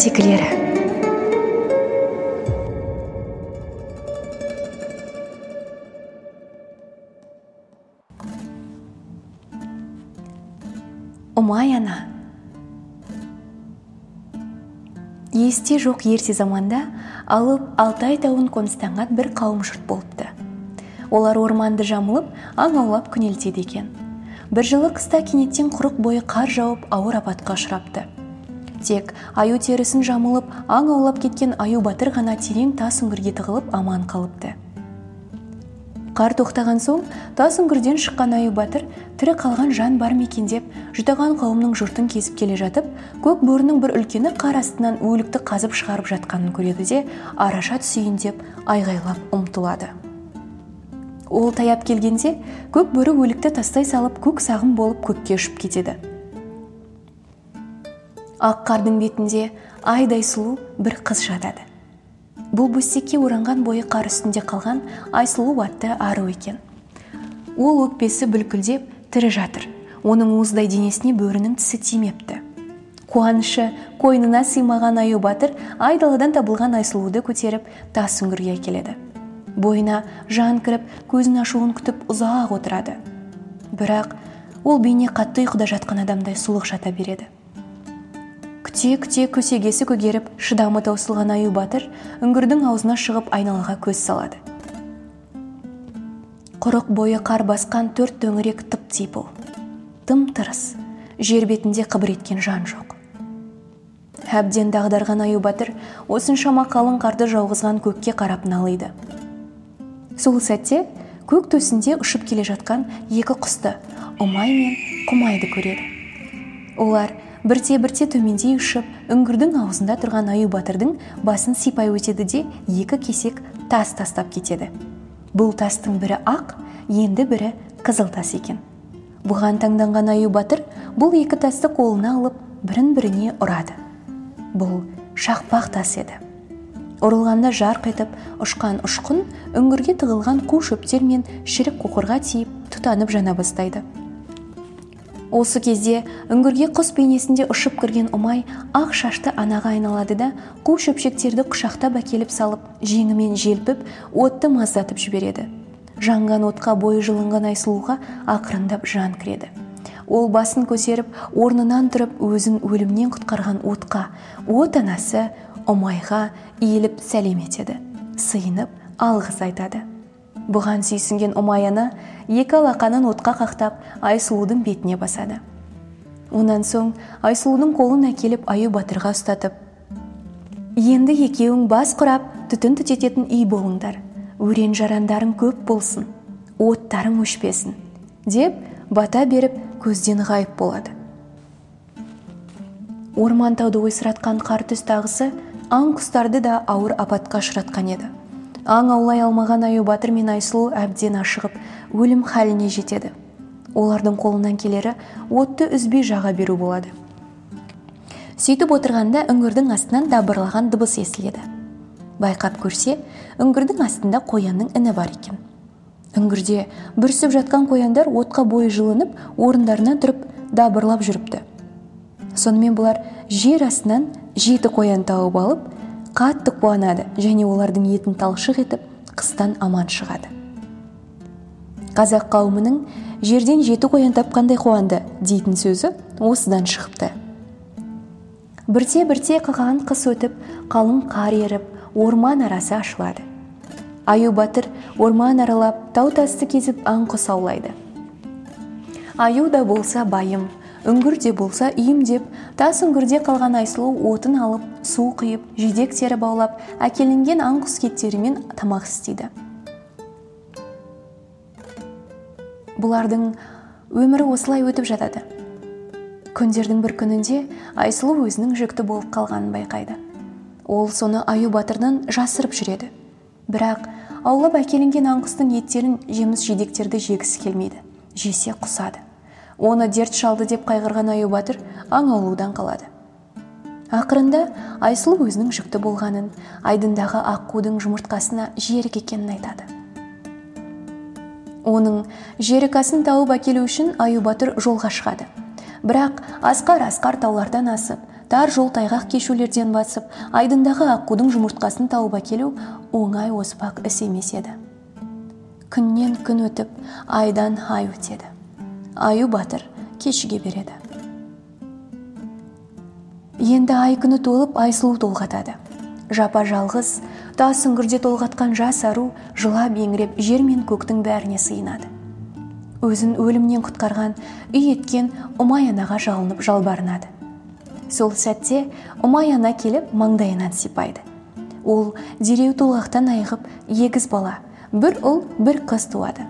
ертегілері ұмай ана. Есте жоқ ерте заманда алып алтай тауын қоныстанған бір қауым жұрт болыпты. Олар орманды жамылып аң аулап күнелтеді екен. Бір жылы қыста кенеттен құрық бойы қар жауып ауыр апатқа ұшырапты. Тек аю терісін жамылып аң аулап кеткен аю батыр ғана терең тас үңгірге тығылып аман қалыпты. Қар тоқтаған соң тас үңгірден шыққан аю батыр тірі қалған жан бар ма екен деп жұтаған қауымның жұртын кезіп келе жатып көк бөрінің бір үлкені қар астынан өлікті қазып шығарып жатқанын көреді де араша түсейін деп айғайлап ұмтылады. Ол таяп келгенде көк бөрі өлікті тастай салып көк сағым болып көкке ұшып кетеді. Ақ қардың бетінде айдай сұлу бір қыз жатады. Бұл бөстекке оранған бойы қар үстінде қалған айсұлу атты ару екен. Ол өкпесі бүлкілдеп тірі жатыр. Оның уыздай денесіне бөрінің тісі тимепті. Қуанышы қойнына сыймаған аю батыр айдаладан табылған айсұлуды көтеріп тас үңгірге әкеледі. Бойына жан кіріп көзін ашуын күтіп ұзақ отырады. Бірақ ол бейне қатты ұйқыда жатқан адамдай сұлық жата береді. Күте күте көсегесі көгеріп шыдамы таусылған аю батыр үңгірдің аузына шығып айналаға көз салады. Құрық бойы қар басқан төрт төңірек тып типыл. Тым тырыс жер бетінде қыбыр еткен жан жоқ. Әбден дағдарған аю батыр осыншама қалың қарды жауғызған көкке қарап налиды. Сол сәтте көк төсінде ұшып келе жатқан екі құсты ұмай мен құмайды көреді. Олар бірте-бірте төмендей ұшып үңгірдің аузында тұрған аю батырдың басын сипай өтеді де екі кесек тас тастап кетеді. Бұл тастың бірі ақ енді бірі қызыл тас екен. Бұған таңданған аю батыр бұл екі тасты қолына алып бірін біріне ұрады. Бұл шақпақ тас еді. Ұрылғанда жарқ етіп ұшқан ұшқын үңгірге тығылған қу шөптер мен шірік қоқырға тиіп тұтанып жана бастайды. Осы кезде үңгірге құс бейнесінде ұшып кірген ұмай ақ шашты анаға айналады да қу шөпшектерді құшақтап әкеліп салып жеңімен желпіп отты маздатып жібереді. Жанған отқа бойы жылынған айсұлуға ақырындап жан кіреді. Ол басын көтеріп орнынан тұрып өзін өлімнен құтқарған отқа от анасы ұмайға иіліп сәлем етеді. Сыйынып алғыс айтады. Бұған сүйсінген ұмай ана екі алақанын отқа қақтап айсұлудың бетіне басады. Онан соң айсұлудың қолын әкеліп аю батырға ұстатып енді екеуің бас құрап түтін түтететін үй болыңдар. Өрен жарандарың көп болсын оттарың өшпесін деп бата беріп көзден ғайып болады. Орман тауды ойсыратқан қар түс тағысы аң құстарды да ауыр апатқа ұшыратқан еді. Аң аулай алмаған аю батыр мен айсұлу әбден ашығып өлім халіне жетеді. Олардың қолынан келері отты үзбей жаға беру болады. Сөйтіп отырғанда үңгірдің астынан дабырлаған дыбыс естіледі. Байқап көрсе үңгірдің астында қоянның іні бар екен. Үңгірде бүрісіп жатқан қояндар отқа бойы жылынып орындарынан тұрып дабырлап жүріпті. Сонымен бұлар жер астынан жеті қоян тауып алып қатты қуанады және олардың етін талшық етіп қыстан аман шығады. Қазақ қауымының жерден жеті қоян тапқандай қуанды дейтін сөзі осыдан шығыпты бірте бірте қаған қыс өтіп қалың қар еріп орман арасы ашылады. Аю батыр орман аралап тау тасты кезіп аң құс аулайды. Аю да болса байым үңгір де болса үйім деп тас үңгірде қалған айсұлу отын алып су құйып жидек тері баулап әкелінген аң құс кеттерімен тамақ істейді. Бұлардың өмірі осылай өтіп жатады. Күндердің бір күнінде айсұлу өзінің жүкті болып қалғанын байқайды. Ол соны аю батырдан жасырып жүреді. Бірақ аулап әкелінген аң құстың еттерін жеміс жидектерді жегісі келмейді. Жесе құсады. Оны дерт шалды деп қайғырған аю батыр аң аулаудан қалады. Ақырында айсұлу өзінің жүкті болғанын айдындағы аққудың жұмыртқасына жерік екенін айтады. Оның жерікасын тауып әкелу үшін аю батыр жолға шығады. Бірақ асқар асқар таулардан асып тар жол тайғақ кешулерден басып айдындағы аққудың жұмыртқасын тауып әкелу оңай оспақ іс емес еді. Күннен күн өтіп айдан ай өтеді. Аю батыр кешіге береді. Енді ай күні толып айсұлу толғатады. Жапа жалғыз тас үңгірде толғатқан жас ару жылап еңіреп жер мен көктің бәріне сыйынады. Өзін өлімнен құтқарған үй еткен ұмай анаға жалынып жалбарынады. Сол сәтте ұмай ана келіп маңдайынан сипайды. Ол дереу толғақтан айығып егіз бала бір ұл бір қыз туады.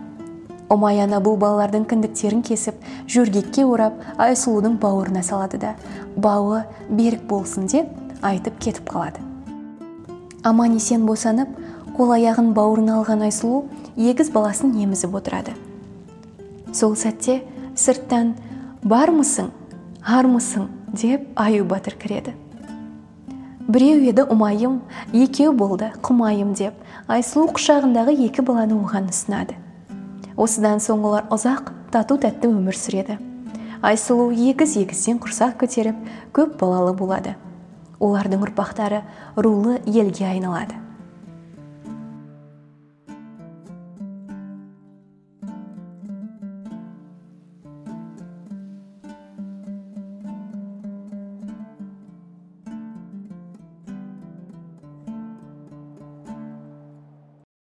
Ұмай ана бұл балалардың кіндіктерін кесіп жөргекке орап айсұлудың бауырына салады да бауы берік болсын деп айтып кетіп қалады. Аман есен босанып қол аяғын бауырына алған айсұлу егіз баласын емізіп отырады. Сол сәтте сырттан бармысың армысың деп аю батыр кіреді. Біреу еді ұмайым екеу болды құмайым деп айсұлу құшағындағы екі баланы оған ұсынады. Осыдан соң олар ұзақ тату тәтті өмір сүреді. Айсұлу егіз егізден құрсақ көтеріп көп балалы болады. Олардың ұрпақтары рулы елге айналады.